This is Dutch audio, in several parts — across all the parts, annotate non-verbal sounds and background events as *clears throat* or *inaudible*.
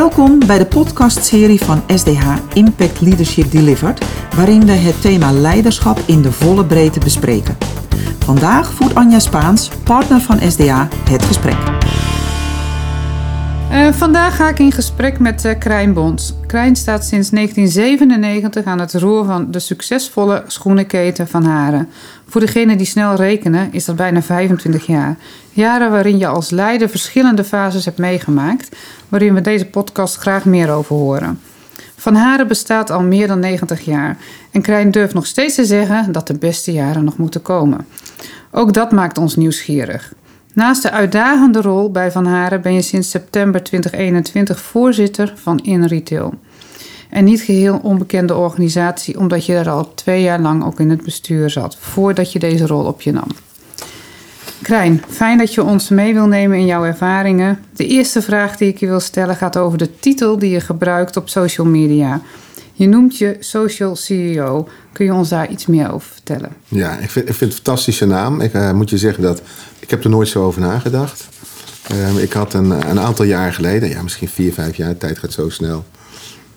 Welkom bij de podcastserie van SDH Impact Leadership Delivered, waarin we het thema leiderschap in de volle breedte bespreken. Vandaag voert Anja Spaans, partner van SDH, het gesprek. Uh, vandaag ga ik in gesprek met uh, Krijn Bons. Krijn staat sinds 1997 aan het roer van de succesvolle schoenenketen van Haren. Voor degenen die snel rekenen is dat bijna 25 jaar. Jaren waarin je als leider verschillende fases hebt meegemaakt, waarin we deze podcast graag meer over horen. Van Haren bestaat al meer dan 90 jaar en Krijn durft nog steeds te zeggen dat de beste jaren nog moeten komen. Ook dat maakt ons nieuwsgierig. Naast de uitdagende rol bij Van Haren ben je sinds september 2021 voorzitter van InRetail. Een niet geheel onbekende organisatie, omdat je er al twee jaar lang ook in het bestuur zat, voordat je deze rol op je nam. Krijn, fijn dat je ons mee wil nemen in jouw ervaringen. De eerste vraag die ik je wil stellen gaat over de titel die je gebruikt op social media. Je noemt je Social CEO. Kun je ons daar iets meer over vertellen? Ja, ik vind, ik vind het een fantastische naam. Ik uh, moet je zeggen dat ik heb er nooit zo over nagedacht. Uh, ik had een, een aantal jaar geleden, ja, misschien vier, vijf jaar, de tijd gaat zo snel.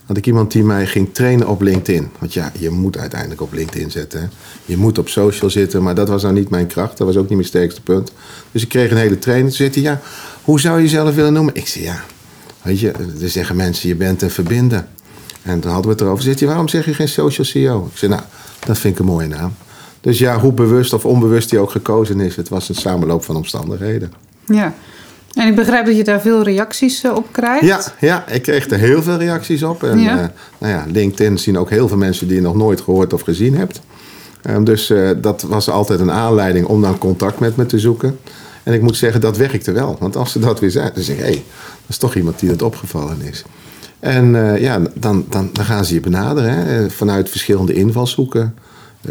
Had ik iemand die mij ging trainen op LinkedIn. Want ja, je moet uiteindelijk op LinkedIn zetten. Je moet op social zitten, maar dat was nou niet mijn kracht. Dat was ook niet mijn sterkste punt. Dus ik kreeg een hele training. Toen zei hij, ja, hoe zou je jezelf willen noemen? Ik zei, ja, weet je, er zeggen mensen, je bent een verbinder. En toen hadden we het erover. Hij, waarom zeg je geen social CEO? Ik zei, nou, dat vind ik een mooie naam. Dus ja, hoe bewust of onbewust die ook gekozen is, het was een samenloop van omstandigheden. Ja, en ik begrijp dat je daar veel reacties eh, op krijgt. Ja, ja, ik kreeg er heel veel reacties op. En ja. Uh, nou ja, LinkedIn zien ook heel veel mensen die je nog nooit gehoord of gezien hebt. Um, dus uh, dat was altijd een aanleiding om dan contact met me te zoeken. En ik moet zeggen, dat werkte wel. Want als ze dat weer zijn, dan zeg ik, hé, hey, dat is toch iemand die het opgevallen is. En ja, dan, dan, dan gaan ze je benaderen hè, vanuit verschillende invalshoeken.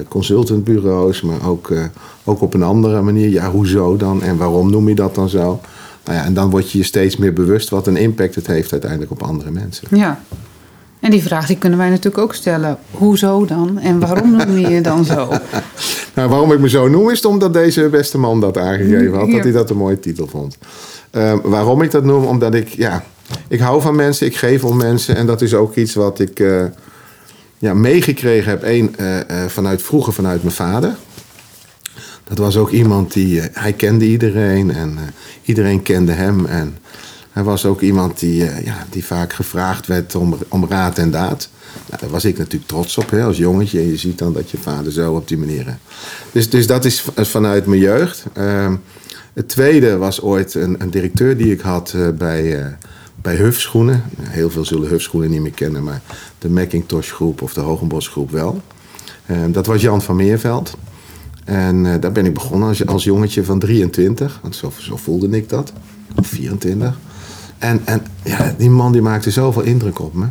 Consultantbureaus, maar ook, uh, ook op een andere manier. Ja, hoezo dan en waarom noem je dat dan zo? Nou ja, en dan word je je steeds meer bewust wat een impact het heeft uiteindelijk op andere mensen. Ja. En die vraag die kunnen wij natuurlijk ook stellen. Hoezo dan? En waarom noem je je dan zo? *laughs* nou, waarom ik me zo noem is omdat deze beste man dat aangegeven had. Dat hij dat een mooie titel vond. Uh, waarom ik dat noem? Omdat ik, ja, ik hou van mensen, ik geef om mensen. En dat is ook iets wat ik uh, ja, meegekregen heb. Eén, uh, vanuit vroeger vanuit mijn vader. Dat was ook iemand die, hij kende iedereen en iedereen kende hem. En hij was ook iemand die, ja, die vaak gevraagd werd om, om raad en daad. Nou, daar was ik natuurlijk trots op hè, als jongetje. En je ziet dan dat je vader zo op die manier. Dus, dus dat is vanuit mijn jeugd. Ehm, het tweede was ooit een, een directeur die ik had bij bij Hufschoenen. Heel veel zullen Hufschoenen niet meer kennen, maar de Macintosh groep of de Hogenbos groep wel. Uh, dat was Jan van Meerveld. En uh, daar ben ik begonnen als, als jongetje van 23, want zo, zo voelde ik dat. Of 24. En, en ja, die man die maakte zoveel indruk op me.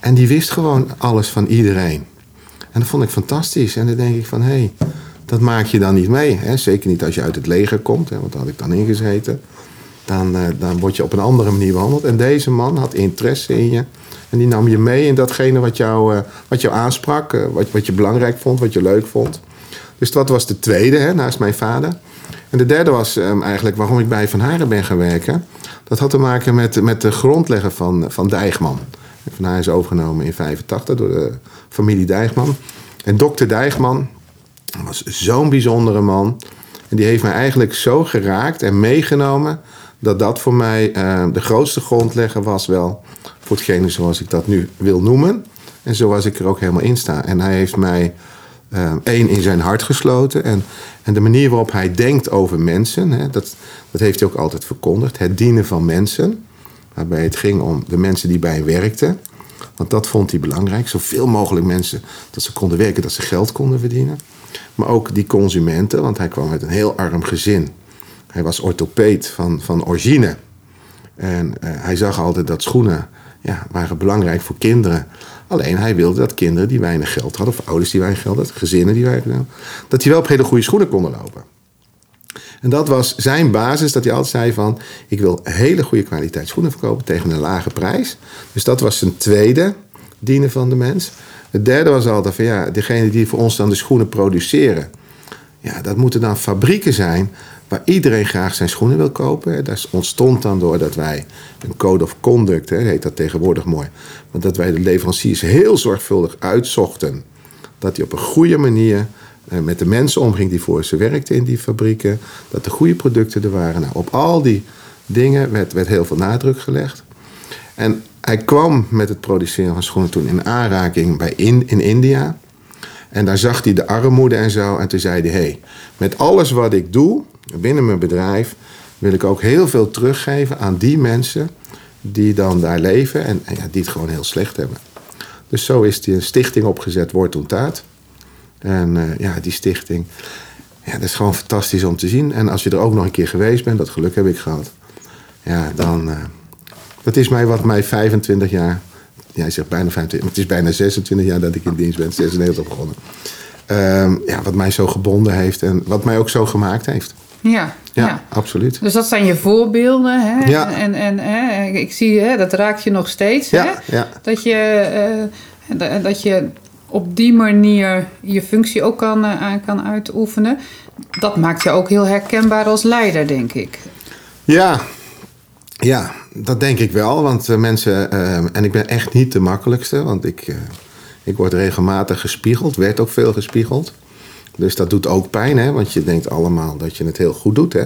En die wist gewoon alles van iedereen. En dat vond ik fantastisch. En dan denk ik van, hé, hey, dat maak je dan niet mee. Hè? Zeker niet als je uit het leger komt, hè, want daar had ik dan ingezeten dan, uh, dan word je op een andere manier behandeld. En deze man had interesse in je. En die nam je mee in datgene wat jou, uh, wat jou aansprak, uh, wat, wat je belangrijk vond, wat je leuk vond. Dus dat was de tweede, hè, naast mijn vader. En de derde was um, eigenlijk waarom ik bij Van Haren ben gaan werken. Dat had te maken met, met de grondlegger van, van Dijgman. Van Haren is overgenomen in 85 door de familie Dijgman. En dokter Dijgman was zo'n bijzondere man. En die heeft mij eigenlijk zo geraakt en meegenomen dat dat voor mij uh, de grootste grondlegger was wel voor hetgene zoals ik dat nu wil noemen. En zoals ik er ook helemaal in sta. En hij heeft mij uh, één in zijn hart gesloten. En, en de manier waarop hij denkt over mensen, hè, dat, dat heeft hij ook altijd verkondigd. Het dienen van mensen. Waarbij het ging om de mensen die bij hem werkten. Want dat vond hij belangrijk. Zoveel mogelijk mensen dat ze konden werken, dat ze geld konden verdienen. Maar ook die consumenten, want hij kwam uit een heel arm gezin. Hij was orthopeet van, van origine. En uh, hij zag altijd dat schoenen ja, waren belangrijk voor kinderen. Alleen hij wilde dat kinderen die weinig geld hadden, of ouders die weinig geld hadden, gezinnen die weinig geld hadden, dat die wel op hele goede schoenen konden lopen. En dat was zijn basis, dat hij altijd zei van... ik wil hele goede kwaliteit schoenen verkopen tegen een lage prijs. Dus dat was zijn tweede dienen van de mens. Het derde was altijd van ja, degene die voor ons dan de schoenen produceren... ja, dat moeten dan fabrieken zijn waar iedereen graag zijn schoenen wil kopen. Dat ontstond dan doordat wij een code of conduct, heet dat tegenwoordig mooi, maar dat wij de leveranciers heel zorgvuldig uitzochten dat hij op een goede manier eh, met de mensen omging die voor ze werkten in die fabrieken, dat de goede producten er waren. Nou, op al die dingen werd, werd heel veel nadruk gelegd. En hij kwam met het produceren van schoenen toen in aanraking bij in, in India. En daar zag hij de armoede en zo. En toen zei hij: hey, met alles wat ik doe binnen mijn bedrijf, wil ik ook heel veel teruggeven aan die mensen die dan daar leven en, ja, die het gewoon heel slecht hebben. Dus zo is die een stichting opgezet, Woord en Taat. En uh, ja, die stichting, ja, dat is gewoon fantastisch om te zien. En als je er ook nog een keer geweest bent, dat geluk heb ik gehad. Ja, dan, uh, dat is mij wat mij 25 jaar, jij zegt bijna 25, maar het is bijna 26 jaar dat ik in dienst ben, 96 begonnen. Um, ja, wat mij zo gebonden heeft en wat mij ook zo gemaakt heeft. Ja, ja, ja, absoluut. Dus dat zijn je voorbeelden. Hè? Ja. En, en hè, ik zie, hè, dat raakt je nog steeds. Ja, hè? Dat, je, uh, dat je op die manier je functie ook kan, uh, kan uitoefenen. Dat maakt je ook heel herkenbaar als leider, denk ik. Ja, ja dat denk ik wel. Want uh, mensen, en ik ben echt niet de makkelijkste, want ik, ik word regelmatig gespiegeld, werd ook veel gespiegeld. Dus dat doet ook pijn, hè? want je denkt allemaal dat je het heel goed doet. Hè?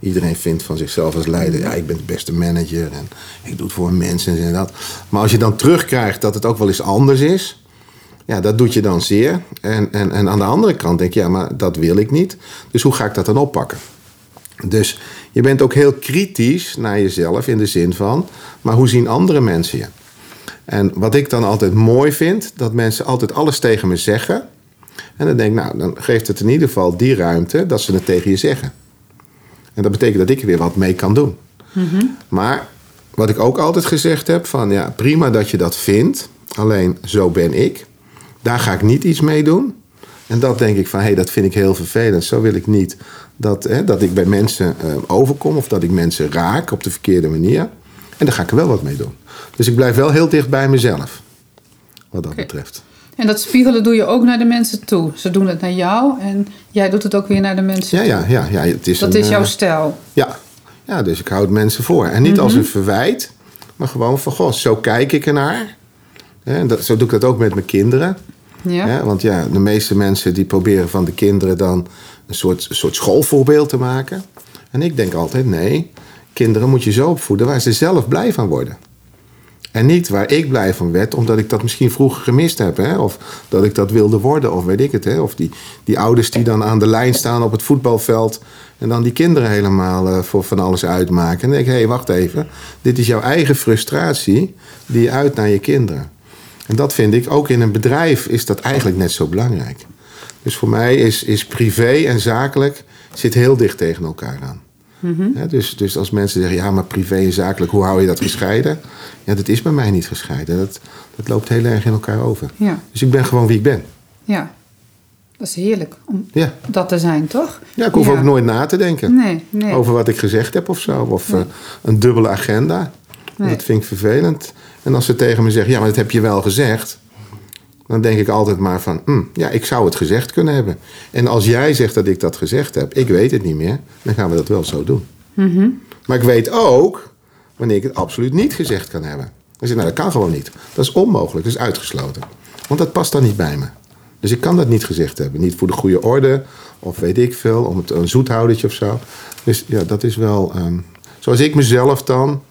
Iedereen vindt van zichzelf als leider, ja, ik ben de beste manager en ik doe het voor mensen en dat. Maar als je dan terugkrijgt dat het ook wel eens anders is, ja, dat doet je dan zeer. En, en, en aan de andere kant denk je, ja, maar dat wil ik niet. Dus hoe ga ik dat dan oppakken? Dus je bent ook heel kritisch naar jezelf in de zin van, maar hoe zien andere mensen je? En wat ik dan altijd mooi vind, dat mensen altijd alles tegen me zeggen. En dan denk ik, nou, dan geeft het in ieder geval die ruimte dat ze het tegen je zeggen. En dat betekent dat ik er weer wat mee kan doen. Mm-hmm. Maar wat ik ook altijd gezegd heb, van ja, prima dat je dat vindt. Alleen zo ben ik. Daar ga ik niet iets mee doen. En dat denk ik van, hé, hey, dat vind ik heel vervelend. Zo wil ik niet dat, hè, dat ik bij mensen uh, overkom of dat ik mensen raak op de verkeerde manier. En daar ga ik er wel wat mee doen. Dus ik blijf wel heel dicht bij mezelf, wat dat okay. betreft. En dat spiegelen doe je ook naar de mensen toe. Ze doen het naar jou en jij doet het ook weer naar de mensen ja, toe. Ja, ja, ja. Het is dat een, is jouw uh, stijl. Ja. ja, dus ik houd mensen voor. En niet als een verwijt, maar gewoon van, goh, zo kijk ik ernaar. En dat, zo doe ik dat ook met mijn kinderen. Ja. Ja, want ja, de meeste mensen die proberen van de kinderen dan een soort, soort schoolvoorbeeld te maken. En ik denk altijd, nee, kinderen moet je zo opvoeden waar ze zelf blij van worden. En niet waar ik blij van werd, omdat ik dat misschien vroeger gemist heb. Hè? Of dat ik dat wilde worden, of weet ik het. Hè? Of die, die ouders die dan aan de lijn staan op het voetbalveld. En dan die kinderen helemaal uh, voor van alles uitmaken. En denk ik, hé, hey, wacht even. Dit is jouw eigen frustratie die je uit naar je kinderen. En dat vind ik, ook in een bedrijf is dat eigenlijk net zo belangrijk. Dus voor mij is, is privé en zakelijk zit heel dicht tegen elkaar aan. Ja, dus, dus als mensen zeggen, ja, maar privé en zakelijk, hoe hou je dat gescheiden? Ja, dat is bij mij niet gescheiden. Dat, dat loopt heel erg in elkaar over. Ja. Dus ik ben gewoon wie ik ben. Ja, dat is heerlijk om ja. dat te zijn, toch? Ja, ik hoef ook nooit na te denken nee, nee. over wat ik gezegd heb of zo. Of nee. uh, een dubbele agenda. Dat vind ik vervelend. En als ze tegen me zeggen, ja, maar dat heb je wel gezegd. Dan denk ik altijd maar van, hm, ja, ik zou het gezegd kunnen hebben. En als jij zegt dat ik dat gezegd heb, ik weet het niet meer, dan gaan we dat wel zo doen. Mm-hmm. Maar ik weet ook wanneer ik het absoluut niet gezegd kan hebben. Dan zeg ik, nou, dat kan gewoon niet. Dat is onmogelijk, dat is uitgesloten. Want dat past dan niet bij me. Dus ik kan dat niet gezegd hebben. Niet voor de goede orde, of weet ik veel, om het een zoethoudertje of zo. Dus ja, dat is wel. Um, zoals ik mezelf dan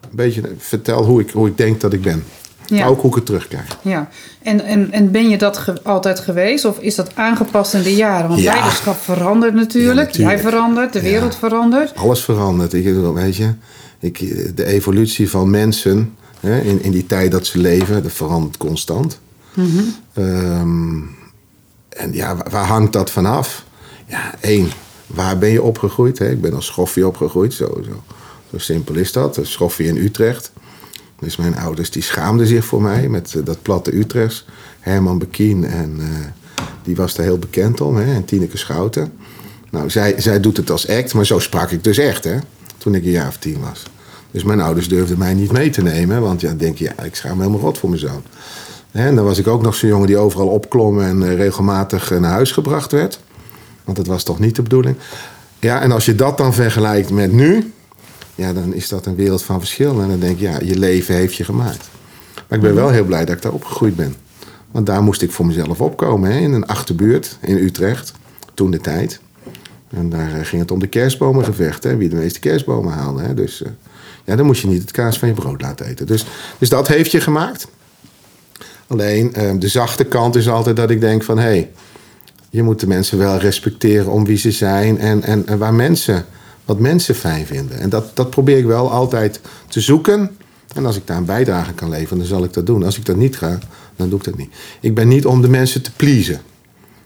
een beetje vertel hoe ik, hoe ik denk dat ik ben. Ja. Maar ook hoe ik het terugkrijg. Ja, en, en, en ben je dat ge altijd geweest of is dat aangepast in de jaren? Want Ja. leiderschap verandert natuurlijk. Ja, natuurlijk. Jij verandert, de wereld verandert. Alles verandert. Ik, weet je, ik, de evolutie van mensen hè, in, in die tijd dat ze leven, dat verandert constant. Mhm. Ehm, en ja, waar, hangt dat vanaf? Ja, één, waar ben je opgegroeid? Hè? Ik ben als schoffie opgegroeid, zo, zo, zo simpel is dat. Een schoffie in Utrecht. Dus mijn ouders die schaamden zich voor mij met eh, dat platte Utrechts. Herman Bekien en eh, die was daar heel bekend om. Hè? En Tineke Schouten. Nou, zij, zij doet het als act, maar zo sprak ik dus echt, hè? Toen ik een jaar of tien was. Dus mijn ouders durfden mij niet mee te nemen, want ja, dan denk je, ja, ik schaam me helemaal rot voor mijn zoon. En dan was ik ook nog zo'n jongen die overal opklom en eh, regelmatig naar huis gebracht werd. Want dat was toch niet de bedoeling. Ja, en als je dat dan vergelijkt met nu, ja, dan is dat een wereld van verschil. En dan denk je, ja, je leven heeft je gemaakt. Maar ik ben wel heel blij dat ik daar opgegroeid ben. Want daar moest ik voor mezelf opkomen, hè, in een achterbuurt in Utrecht, toen de tijd. En daar eh, ging het om de kerstbomengevecht, hè, wie de meeste kerstbomen haalde. Hè. Dus uh, ja, dan moest je niet het kaas van je brood laten eten. Dus, dus dat heeft je gemaakt. Alleen uh, de zachte kant is altijd dat ik denk van... hé, hey, je moet de mensen wel respecteren om wie ze zijn... en, en, en waar mensen, wat mensen fijn vinden. En dat, dat probeer ik wel altijd te zoeken... En als ik daar een bijdrage kan leveren, dan zal ik dat doen. Als ik dat niet ga, dan doe ik dat niet. Ik ben niet om de mensen te pleasen.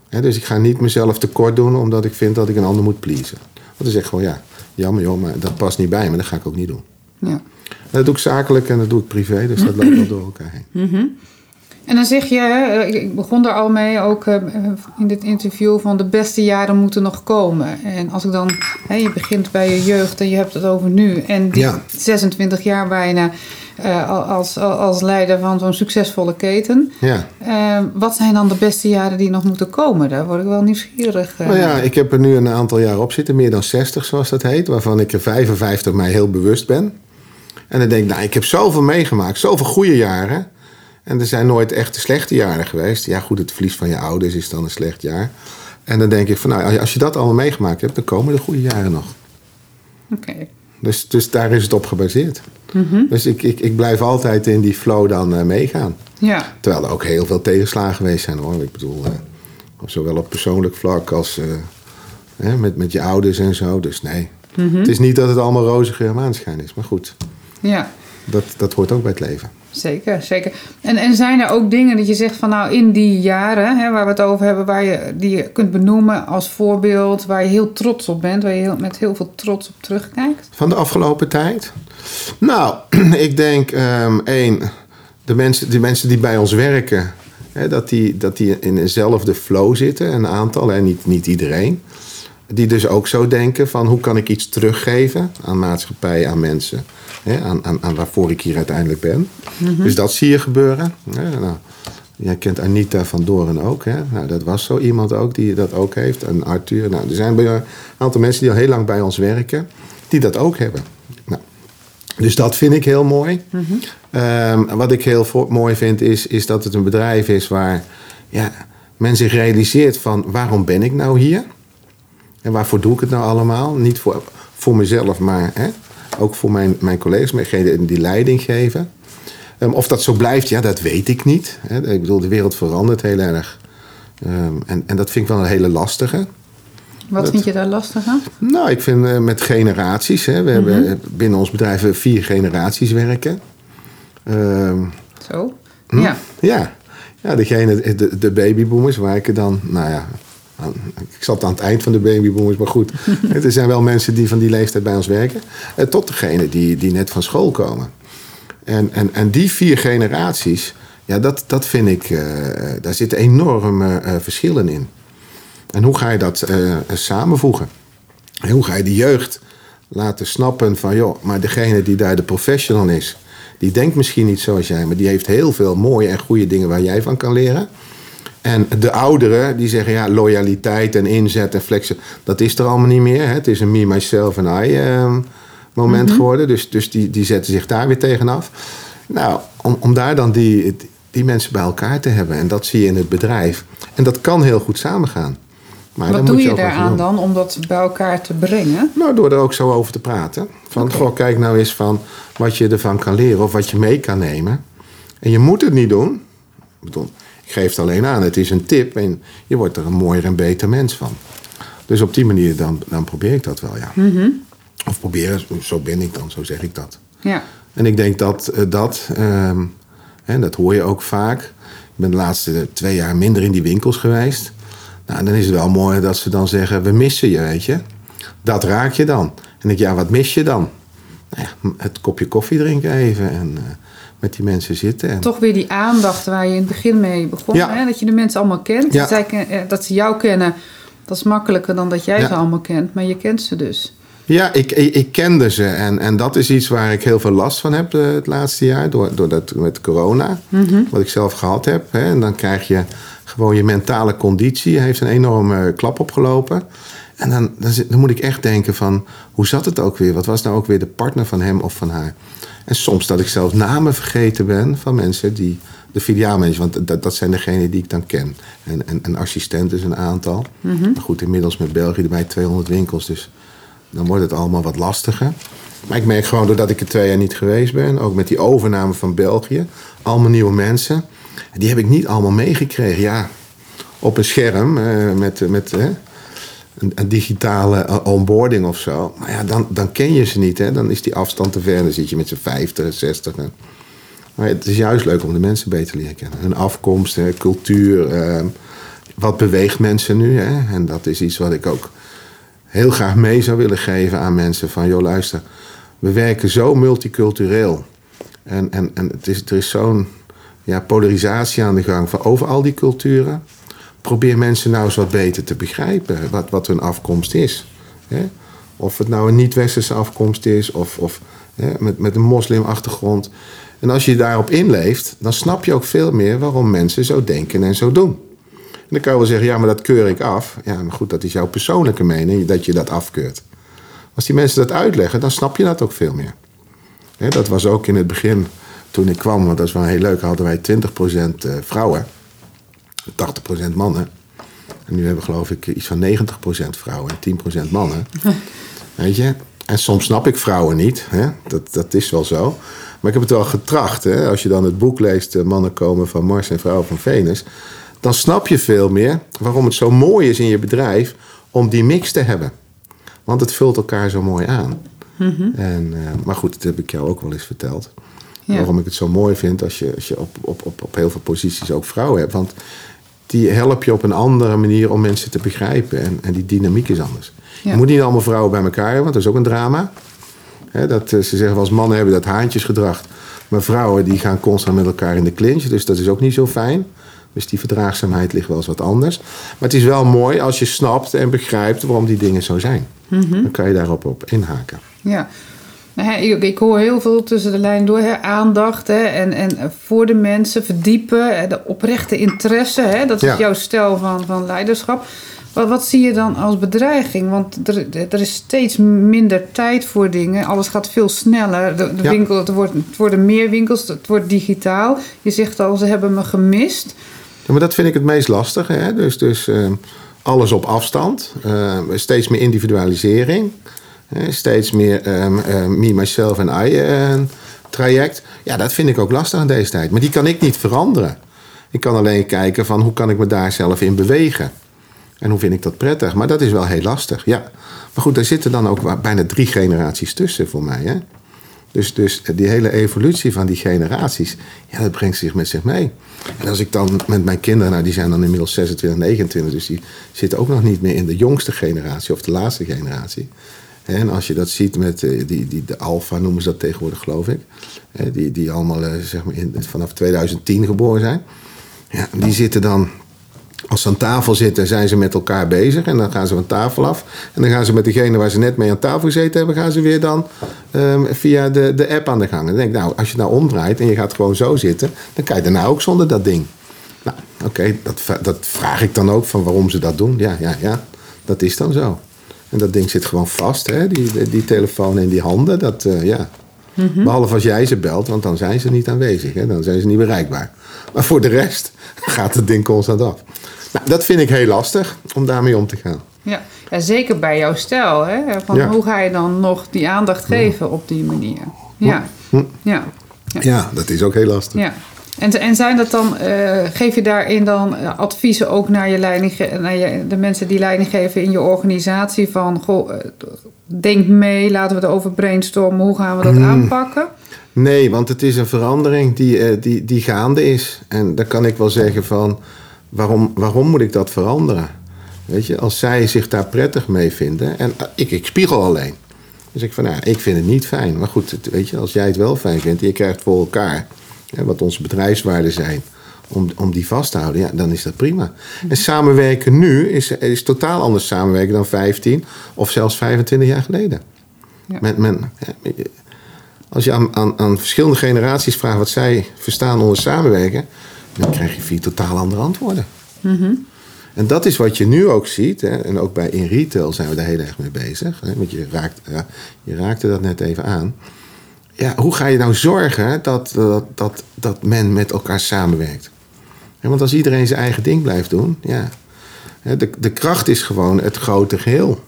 dus ik ga niet mezelf tekort doen omdat ik vind dat ik een ander moet pleasen. Want dan zeg ik gewoon, ja, jammer joh, maar dat past niet bij me. Dat ga ik ook niet doen. Ja. Dat doe ik zakelijk en dat doe ik privé. Dus dat loopt wel door elkaar heen. Mhm. En dan zeg je, ik begon er al mee, ook eh, in dit interview, van de beste jaren moeten nog komen. En als ik dan, je begint bij je jeugd en je hebt het over nu. En die 26 jaar bijna als, als leider van zo'n succesvolle keten. Ja. Wat zijn dan de beste jaren die nog moeten komen? Daar word ik wel nieuwsgierig. Nou ja, ik heb er nu een aantal jaar op zitten, meer dan 60 zoals dat heet. Waarvan ik er 55 mij heel bewust ben. En dan denk ik, nou, ik heb zoveel meegemaakt, zoveel goede jaren. En er zijn nooit echt slechte jaren geweest. Ja, goed, het verlies van je ouders is dan een slecht jaar. En dan denk ik van, nou, als je dat allemaal meegemaakt hebt, dan komen de goede jaren nog. Oké. Dus, dus daar is het op gebaseerd. Mhm. Dus ik, ik, ik blijf altijd in die flow dan uh, meegaan. Ja. Terwijl er ook heel veel tegenslagen geweest zijn hoor. Ik bedoel, uh, zowel op persoonlijk vlak als uh, met, met je ouders en zo. Dus nee, mhm. het is niet dat het allemaal roze geur maanschijn is. Maar goed, ja. dat, dat hoort ook bij het leven. Zeker, zeker. En, en zijn er ook dingen dat je zegt van nou in die jaren hè, waar we het over hebben, waar je, die je kunt benoemen als voorbeeld, waar je heel trots op bent, waar je heel, met heel veel trots op terugkijkt? Van de afgelopen tijd? Nou, *clears throat* ik denk um, één, de mensen, die mensen die bij ons werken, hè, dat, die, dat die in dezelfde flow zitten, een aantal, en niet, niet iedereen. Die dus ook zo denken van hoe kan ik iets teruggeven aan maatschappij, aan mensen hè, aan, aan, aan, waarvoor ik hier uiteindelijk ben. Mhm. Dus dat zie je gebeuren. nou, jij kent Anita van Doren ook. Hè? Nou, dat was zo iemand ook die dat ook heeft. En Arthur. Nou, er zijn een aantal mensen die al heel lang bij ons werken, die dat ook hebben. Nou, dus dat vind ik heel mooi. Mhm. Ehm, wat ik heel mooi vind is, is dat het een bedrijf is waar ja, men zich realiseert van waarom ben ik nou hier? En waarvoor doe ik het nou allemaal? Niet voor, voor mezelf, maar hè, ook voor mijn, mijn collega's, degenen die leiding geven. Um, of dat zo blijft, ja, dat weet ik niet. Hè. Ik bedoel, de wereld verandert heel erg. Um, en, en dat vind ik wel een hele lastige. Wat vind je daar lastig aan? Nou, ik vind uh, met generaties. Hè, we mm -hmm. hebben binnen ons bedrijf vier generaties werken. Um, zo? Hm? Ja. Ja. Ja, degene, de, de babyboomers, waar ik er dan, nou ja, ik zat aan het eind van de babyboomers, maar goed. *laughs* er zijn wel mensen die van die leeftijd bij ons werken. Eh, tot degene die, die net van school komen. En, en, en die vier generaties, ja, dat, dat vind ik, uh, daar zitten enorme uh, verschillen in. En hoe ga je dat uh, samenvoegen? En hoe ga je de jeugd laten snappen van, joh, maar degene die daar de professional is, die denkt misschien niet zoals jij, maar die heeft heel veel mooie en goede dingen waar jij van kan leren. En de ouderen die zeggen ja, loyaliteit en inzet en flexen, dat is er allemaal niet meer. Hè? Het is een me, myself en I uh, moment mhm. geworden. Dus, dus die, die zetten zich daar weer tegenaf. Nou, om, om daar dan die, die mensen bij elkaar te hebben. En dat zie je in het bedrijf. En dat kan heel goed samengaan. Maar Wat doe je, je daaraan dan om dat bij elkaar te brengen? Nou, door er ook zo over te praten. Van, okay. goh, kijk nou eens van wat je ervan kan leren of wat je mee kan nemen. En je moet het niet doen. Ik bedoel, geeft alleen aan, het is een tip en je wordt er een mooier en beter mens van. Dus op die manier dan, dan probeer ik dat wel, ja. Mhm. Of proberen, zo ben ik dan, zo zeg ik dat. Ja. En ik denk dat uh, dat, en ehm, dat hoor je ook vaak. Ik ben de laatste twee jaar minder in die winkels geweest. Nou, dan is het wel mooi dat ze dan zeggen, we missen je, weet je. Dat raak je dan. En ik, ja, wat mis je dan? Nou ja, het kopje koffie drinken even en... Uh, met die mensen zitten. En... Toch weer die aandacht waar je in het begin mee begon. Hè? Dat je de mensen allemaal kent. Ja. Dat, zij, eh, dat ze jou kennen, dat is makkelijker dan dat jij ja. ze allemaal kent. Maar je kent ze dus. Ja, ik, ik, ik, kende ze. En, en dat is iets waar ik heel veel last van heb uh, het laatste jaar. Door, door dat met corona. Mm -hmm. Wat ik zelf gehad heb. Hè. En dan krijg je gewoon je mentale conditie. heeft een enorme klap opgelopen. En dan, dan, dan, moet ik echt denken van, hoe zat het ook weer? Wat was nou ook weer de partner van hem of van haar? En soms dat ik zelfs namen vergeten ben van mensen die de filiaalmanagers, want dat, dat zijn degenen die ik dan ken. En, en, en assistenten is een aantal. Maar goed, inmiddels met België erbij 200 winkels, dus dan wordt het allemaal wat lastiger. Maar ik merk gewoon doordat ik er twee jaar niet geweest ben, ook met die overname van België, allemaal nieuwe mensen. Die heb ik niet allemaal meegekregen. Ja, op een scherm eh, met, met een, digitale eh, onboarding of zo. Maar ja, dan, dan ken je ze niet. Hè? Dan is die afstand te ver. Dan zit je met z'n 50, 60. Maar het is juist leuk om de mensen beter te leren kennen. Hun afkomst, hè, cultuur. Eh, wat beweegt mensen nu? Hè? En dat is iets wat ik ook heel graag mee zou willen geven aan mensen. Van joh, luister, we werken zo multicultureel. En, en, en het is, er is zo'n ja, polarisatie aan de gang van over al die culturen. Probeer mensen nou eens wat beter te begrijpen wat, wat hun afkomst is. Hè? Of het nou een niet-westerse afkomst is of, of hè, met, met een moslimachtergrond. En als je daarop inleeft, dan snap je ook veel meer waarom mensen zo denken en zo doen. En dan kan je wel zeggen, ja, maar dat keur ik af. Ja, maar goed, dat is jouw persoonlijke mening dat je dat afkeurt. Als die mensen dat uitleggen, dan snap je dat ook veel meer. dat was ook in het begin, toen ik kwam, want dat is wel heel leuk, hadden wij 20% eh, vrouwen, 80% mannen. En nu hebben we geloof ik iets van 90% vrouwen en 10% mannen. *laughs* Weet je? En soms snap ik vrouwen niet, hè? Dat, dat is wel zo. Maar ik heb het wel getracht. Hè? Als je dan het boek leest, eh, Mannen komen van Mars en Vrouwen van Venus, dan snap je veel meer waarom het zo mooi is in je bedrijf om die mix te hebben. Want het vult elkaar zo mooi aan. Mhm. en, uh, maar goed, dat heb ik jou ook wel eens verteld. Waarom ik het zo mooi vind als je, als je op, op, op, op heel veel posities ook vrouwen hebt. Want die help je op een andere manier om mensen te begrijpen. En, en die dynamiek is anders. Je moet niet allemaal vrouwen bij elkaar hebben, want dat is ook een drama. dat, eh, ze zeggen als mannen hebben dat haantjesgedrag. Maar vrouwen die gaan constant met elkaar in de clinch. Dus dat is ook niet zo fijn. Dus die verdraagzaamheid ligt wel eens wat anders. Maar het is wel mooi als je snapt en begrijpt waarom die dingen zo zijn. Mhm. Dan kan je daarop op inhaken. Ja. Nou, ik, hoor heel veel tussen de lijn door. Hè, aandacht hè, en, en voor de mensen verdiepen. De oprechte interesse. Hè, dat is jouw stijl van, van leiderschap. Wat, wat zie je dan als bedreiging? Want er, er is steeds minder tijd voor dingen. Alles gaat veel sneller. De, winkel, het, wordt, het worden meer winkels. Het wordt digitaal. Je zegt al, ze hebben me gemist. Ja, maar dat vind ik het meest lastige. Hè? Dus, dus ehm, alles op afstand. Ehm, steeds meer individualisering. Steeds meer um, me, myself en I uh, traject. Ja, dat vind ik ook lastig in deze tijd. Maar die kan ik niet veranderen. Ik kan alleen kijken van hoe kan ik me daar zelf in bewegen. En hoe vind ik dat prettig. Maar dat is wel heel lastig, ja. Maar goed, daar zitten dan ook bijna drie generaties tussen voor mij. Hè? Dus, dus die hele evolutie van die generaties, ja, dat brengt zich met zich mee. En als ik dan met mijn kinderen, nou die zijn dan inmiddels 26, 29, dus die zitten ook nog niet meer in de jongste generatie of de laatste generatie. En als je dat ziet met eh, die, die, de alfa noemen ze dat tegenwoordig, geloof ik. Die, die allemaal eh, zeg maar in, vanaf 2010 geboren zijn. Ja, die zitten dan als ze aan tafel zitten, zijn ze met elkaar bezig. En dan gaan ze van tafel af. En dan gaan ze met degene waar ze net mee aan tafel gezeten hebben, gaan ze weer dan um, via de, de app aan de gang. En dan denk ik, nou, als je nou omdraait en je gaat gewoon zo zitten, dan kan je daarna ook zonder dat ding. Nou, oké, dat, dat vraag ik dan ook van waarom ze dat doen. Ja, ja, ja, dat is dan zo. En dat ding zit gewoon vast, hè? Die, die, telefoon in die handen. Dat, uh, ja. Mhm. Behalve als jij ze belt, want dan zijn ze niet aanwezig. Hè? Dan zijn ze niet bereikbaar. Maar voor de rest *laughs* gaat het ding constant af. Nou, dat vind ik heel lastig om daarmee om te gaan. Ja, ja zeker bij jouw stijl. Hè? Van Hoe ga je dan nog die aandacht geven op die manier? Ja. Ja. ja. ja. dat is ook heel lastig. Ja. En, en zijn dat dan, uh, geef je daarin dan eh, adviezen ook naar, je leiding, naar je, de mensen die leiding geven in je organisatie? Van, goh, eh, denk mee, laten we het over brainstormen, hoe gaan we dat hmm. aanpakken? Nee, want het is een verandering die, die, die gaande is. En daar kan ik wel zeggen van, waarom, waarom moet ik dat veranderen? Weet je, als zij zich daar prettig mee vinden. En ik, ik spiegel alleen. Dus ik van, nou, ik vind het niet fijn. Maar goed, weet je, als jij het wel fijn vindt en je krijgt voor elkaar hè, wat onze bedrijfswaarden zijn, om, om die vast te houden, ja, dan is dat prima. En samenwerken nu is, is totaal anders samenwerken dan 15 of zelfs 25 jaar geleden. Ja. Men, men, als je aan, aan, aan verschillende generaties vraagt wat zij verstaan onder samenwerken, dan krijg je vier totaal andere antwoorden. Mhm. En dat is wat je nu ook ziet. Hè? En ook bij in retail zijn we daar heel erg mee bezig. Hè? Want je, raakt, ja, je raakte dat net even aan. Ja, hoe ga je nou zorgen dat, dat, dat, dat men met elkaar samenwerkt? want als iedereen zijn eigen ding blijft doen, ja. De, de kracht is gewoon het grote geheel.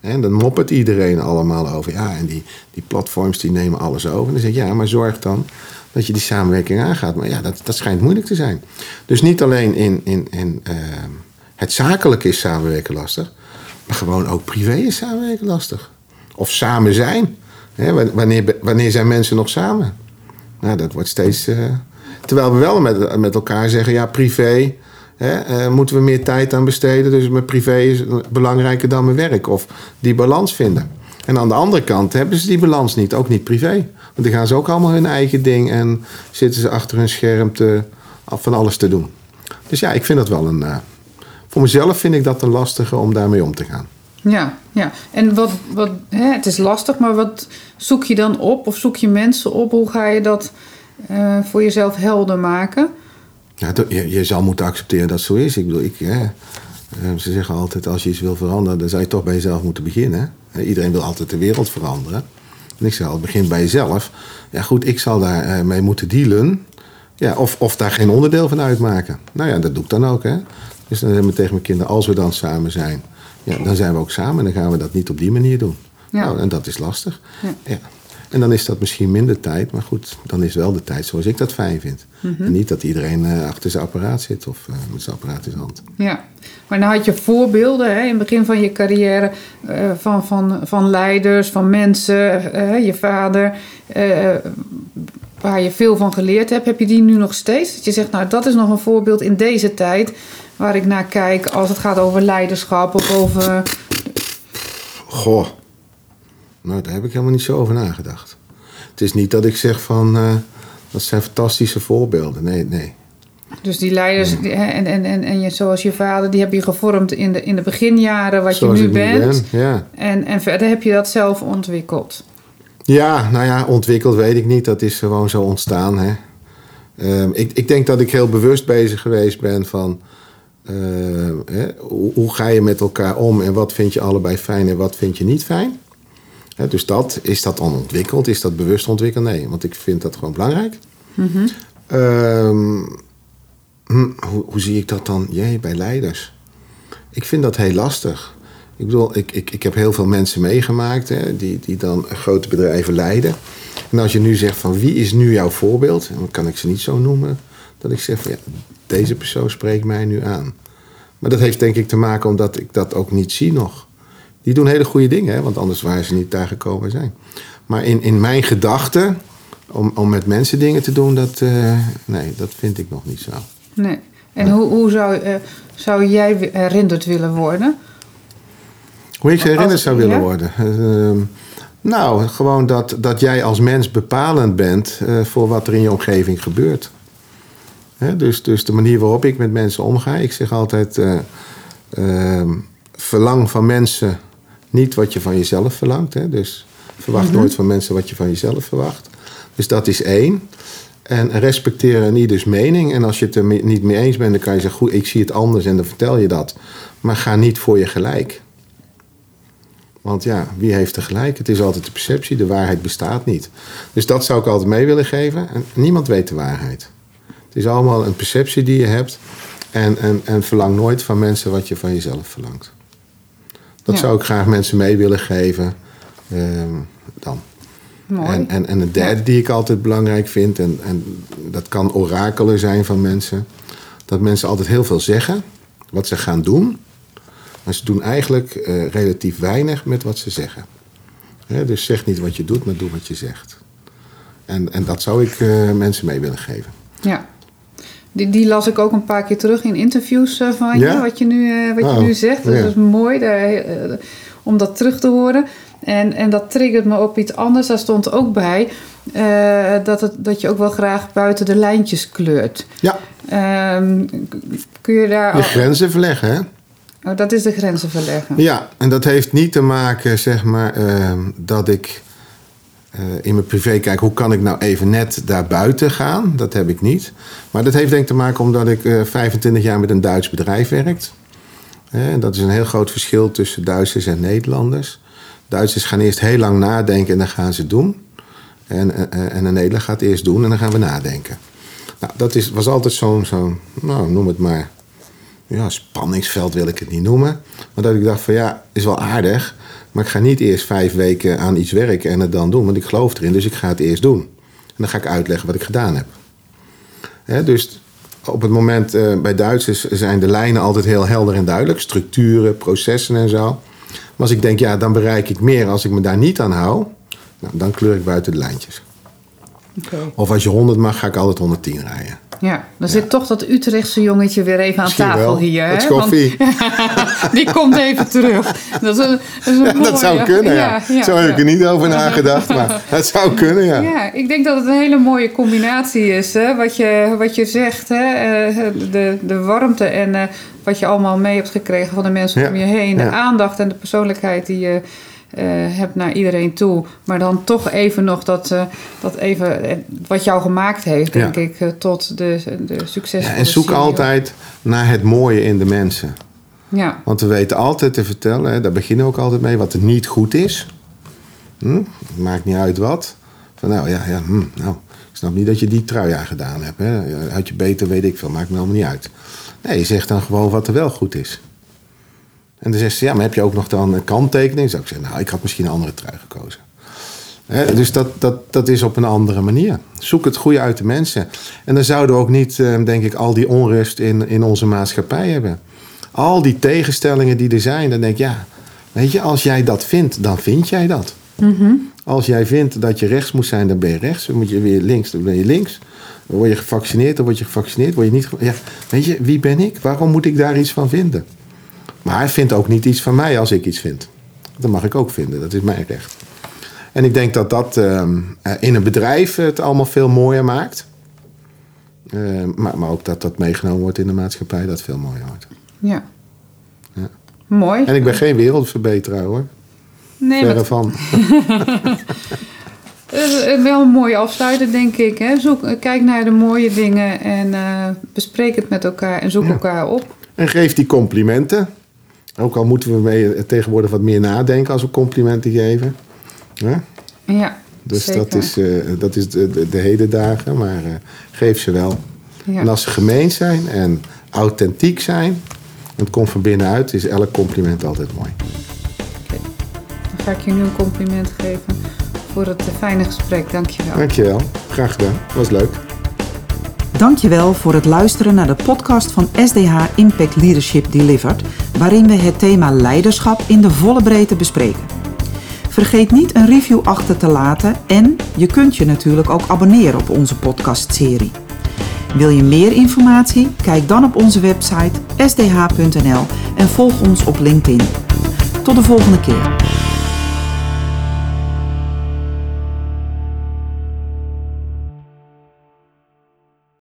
En dan moppert iedereen allemaal over. Ja, en die, die platforms die nemen alles over. En dan zeg ik, ja, maar zorg dan dat je die samenwerking aangaat. Maar ja, dat, dat schijnt moeilijk te zijn. Dus niet alleen in, in, in uh, het zakelijke is samenwerken lastig. Maar gewoon ook privé is samenwerken lastig. Of samen zijn. Wanneer, wanneer zijn mensen nog samen? Nou, dat wordt steeds... Uh, terwijl we wel met, met elkaar zeggen, ja, privé... Hè, uh, moeten we meer tijd aan besteden. Dus mijn privé is belangrijker dan mijn werk. Of die balans vinden. En aan de andere kant hebben ze die balans niet, ook niet privé. Want dan gaan ze ook allemaal hun eigen ding en zitten ze achter hun scherm te, van alles te doen. Dus ja, ik vind dat wel een. Uh, voor mezelf vind ik dat een lastige om daarmee om te gaan. Ja, ja. En wat, wat, hè, het is lastig, maar wat zoek je dan op? Of zoek je mensen op? Hoe ga je dat uh, voor jezelf helder maken? Ja, je, je zal moeten accepteren dat zo is. Ik bedoel, ik, hè, eh, ze zeggen altijd, als je iets wil veranderen, dan zou je toch bij jezelf moeten beginnen. Iedereen wil altijd de wereld veranderen. En ik zeg al, begin bij jezelf. Ja goed, ik zal daar eh, mee moeten dealen. Ja, of, of daar geen onderdeel van uitmaken. Nou ja, dat doe ik dan ook. Hè. Dus dan zeggen we tegen mijn kinderen, als we dan samen zijn, ja, dan zijn we ook samen. En dan gaan we dat niet op die manier doen. Ja. Nou, en dat is lastig. Ja. En dan is dat misschien minder tijd, maar goed, dan is wel de tijd zoals ik dat fijn vind. Mhm. En niet dat iedereen uh, achter zijn apparaat zit of uh, met zijn apparaat in zijn hand. Ja, maar dan had je voorbeelden hè, in het begin van je carrière uh, van, van, van leiders, van mensen, je vader, waar je veel van geleerd hebt. Heb je die nu nog steeds? Dat je zegt, nou dat is nog een voorbeeld in deze tijd waar ik naar kijk als het gaat over leiderschap of over. Goh. Nou, daar heb ik helemaal niet zo over nagedacht. Het is niet dat ik zeg van, uh, dat zijn fantastische voorbeelden. Nee, nee. Dus die leiders en, en, en, en je, zoals je vader, die heb je gevormd in de, in de beginjaren wat je nu bent. Ben, ja. en, en verder heb je dat zelf ontwikkeld. Ja, nou ja, ontwikkeld weet ik niet. Dat is gewoon zo ontstaan. Hè. Um, ik, ik denk dat ik heel bewust bezig geweest ben van... Uh, hè, hoe, hoe, ga je met elkaar om en wat vind je allebei fijn en wat vind je niet fijn? dus dat, is dat onontwikkeld? Is dat bewust ontwikkeld? Nee, want ik vind dat gewoon belangrijk. Mm hoe, hoe, zie ik dat dan Jee, bij leiders? Ik vind dat heel lastig. Ik bedoel, ik, ik, ik heb heel veel mensen meegemaakt hè, die, die dan grote bedrijven leiden. En als je nu zegt van wie is nu jouw voorbeeld, dan kan ik ze niet zo noemen, dat ik zeg van ja, deze persoon spreekt mij nu aan. Maar dat heeft denk ik te maken omdat ik dat ook niet zie nog. Die doen hele goede dingen, hè, want anders waren ze niet daar gekomen zijn. Maar in, in mijn gedachten, om, om met mensen dingen te doen, dat, uh, nee, dat vind ik nog niet zo. Nee. En hoe, hoe zou, uh, zou jij herinnerd willen worden? Hoe ik herinnerd zou willen worden? Uh, nou, gewoon dat, dat jij als mens bepalend bent uh, voor wat er in je omgeving gebeurt. Dus, dus de manier waarop ik met mensen omga. Ik zeg altijd: ehm, verlang van mensen niet wat je van jezelf verlangt. Hè? Dus verwacht mhm. nooit van mensen wat je van jezelf verwacht. Dus dat is één. En respecteer een ieders mening. En als je het er niet mee eens bent, dan kan je zeggen: Goed, ik zie het anders en dan vertel je dat. Maar ga niet voor je gelijk. Want ja, wie heeft er gelijk? Het is altijd de perceptie, de waarheid bestaat niet. Dus dat zou ik altijd mee willen geven. En niemand weet de waarheid. Het is allemaal een perceptie die je hebt. En, en, en verlang nooit van mensen wat je van jezelf verlangt. Dat zou ik graag mensen mee willen geven. Ehm, dan. Mooi. En, en, en een derde die ik altijd belangrijk vind, en, en dat kan orakelen zijn van mensen, dat mensen altijd heel veel zeggen, wat ze gaan doen, maar ze doen eigenlijk uh, relatief weinig met wat ze zeggen. dus zeg niet wat je doet, maar doe wat je zegt. En, en dat zou ik uh, mensen mee willen geven. Ja. Die, die, las ik ook een paar keer terug in interviews uh, van je, wat je nu, uh, wat je oh, nu zegt. Dat is mooi daar, uh, om dat terug te horen. En, en dat triggert me op iets anders. Daar stond ook bij dat, het, dat je ook wel graag buiten de lijntjes kleurt. Ja. Um, kun je daar... De grenzen verleggen, hè? Oh, dat is de grenzen verleggen. Ja, en dat heeft niet te maken, zeg maar, ehm, dat ik eh, in mijn privé kijk, hoe kan ik nou even net daar buiten gaan? Dat heb ik niet. Maar dat heeft denk ik te maken omdat ik 25 jaar met een Duits bedrijf werkt. En dat is een heel groot verschil tussen Duitsers en Nederlanders. Duitsers gaan eerst heel lang nadenken en dan gaan ze doen. En, en, en een Nederlander gaat eerst doen en dan gaan we nadenken. Nou, dat is, was altijd zo'n, zo, nou, noem het maar, ja, spanningsveld wil ik het niet noemen. Maar dat ik dacht van ja, is wel aardig. Maar ik ga niet eerst vijf weken aan iets werken en het dan doen. Want ik geloof erin, dus ik ga het eerst doen. En dan ga ik uitleggen wat ik gedaan heb. dus op het moment uh, bij Duitsers zijn de lijnen altijd heel helder en duidelijk. Structuren, processen en zo. Maar als ik denk, ja, dan bereik ik meer als ik me daar niet aan hou. Nou, dan kleur ik buiten de lijntjes. Of als je 100 mag, ga ik altijd 110 rijden. Ja, dan zit toch dat Utrechtse jongetje weer even aan tafel hier. Hè? koffie. *laughs* die komt even terug. Dat, is een, dat, is *laughs* dat zou kunnen, ja. Zo heb ik er niet over nagedacht, maar *laughs* het zou kunnen, ja. Ja, ik denk dat het een hele mooie combinatie is. Hè? Wat, je, wat je zegt, hè? Eh, de, de warmte en uh, wat je allemaal mee hebt gekregen van de mensen om je heen. De aandacht en de persoonlijkheid die je hebt naar iedereen toe. Maar dan toch even nog dat, uh, dat even eh, wat jou gemaakt heeft, denk ik, tot de, de succes. Ja, en zoek altijd naar het mooie in de mensen. Ja. Want we weten altijd te vertellen, hè, daar beginnen we ook altijd mee, wat er niet goed is. Hm? Maakt niet uit wat. Van nou ja, ja hm, nou, ik snap niet dat je die trui aan gedaan hebt. Hè. Had je beter, weet ik veel, maakt me allemaal niet uit. Nee, je zegt dan gewoon wat er wel goed is. En dan zegt ze, ja, maar heb je ook nog dan een kanttekening? Zou ik zeggen, nou, ik had misschien een andere trui gekozen. dus dat, dat, dat is op een andere manier. Zoek het goede uit de mensen. En dan zouden we ook niet, eh, denk ik, al die onrust in, in onze maatschappij hebben. Al die tegenstellingen die er zijn, dan denk ik, ja, weet je, als jij dat vindt, dan vind jij dat. Mhm. Als jij vindt dat je rechts moet zijn, dan ben je rechts. Dan moet je weer links, dan ben je links. Dan word je gevaccineerd, dan word je gevaccineerd. Word je niet, ja, weet je, wie ben ik? Waarom moet ik daar iets van vinden? Maar hij vindt ook niet iets van mij als ik iets vind. Dat mag ik ook vinden, dat is mijn recht. En ik denk dat dat ehm, eh, in een bedrijf het allemaal veel mooier maakt. Ehm, maar, maar ook dat dat meegenomen wordt in de maatschappij, dat veel mooier wordt. Ja. ja. Mooi. En ik ben geen wereldverbeteraar hoor. Nee, Verre van. *laughs* wel een mooie afsluiter, denk ik. Hè? Zoek, kijk naar de mooie dingen en uh, bespreek het met elkaar en zoek elkaar op. En geef die complimenten. Ook al moeten we mee, tegenwoordig wat meer nadenken als we complimenten geven. Ja, ja dus dat is, uh, dat is de, de, de hedendagen, maar uh, geef ze wel. Ja. En als ze gemeen zijn en authentiek zijn, het komt van binnenuit, is elk compliment altijd mooi. Okay. Dan ga ik je nu een compliment geven voor het fijne gesprek. Dankjewel. Dankjewel. Graag gedaan. Was leuk. Dankjewel voor het luisteren naar de podcast van SDH Impact Leadership Delivered, waarin we het thema leiderschap in de volle breedte bespreken. Vergeet niet een review achter te laten en je kunt je natuurlijk ook abonneren op onze podcastserie. Wil je meer informatie? Kijk dan op onze website sdh.nl en volg ons op LinkedIn. Tot de volgende keer.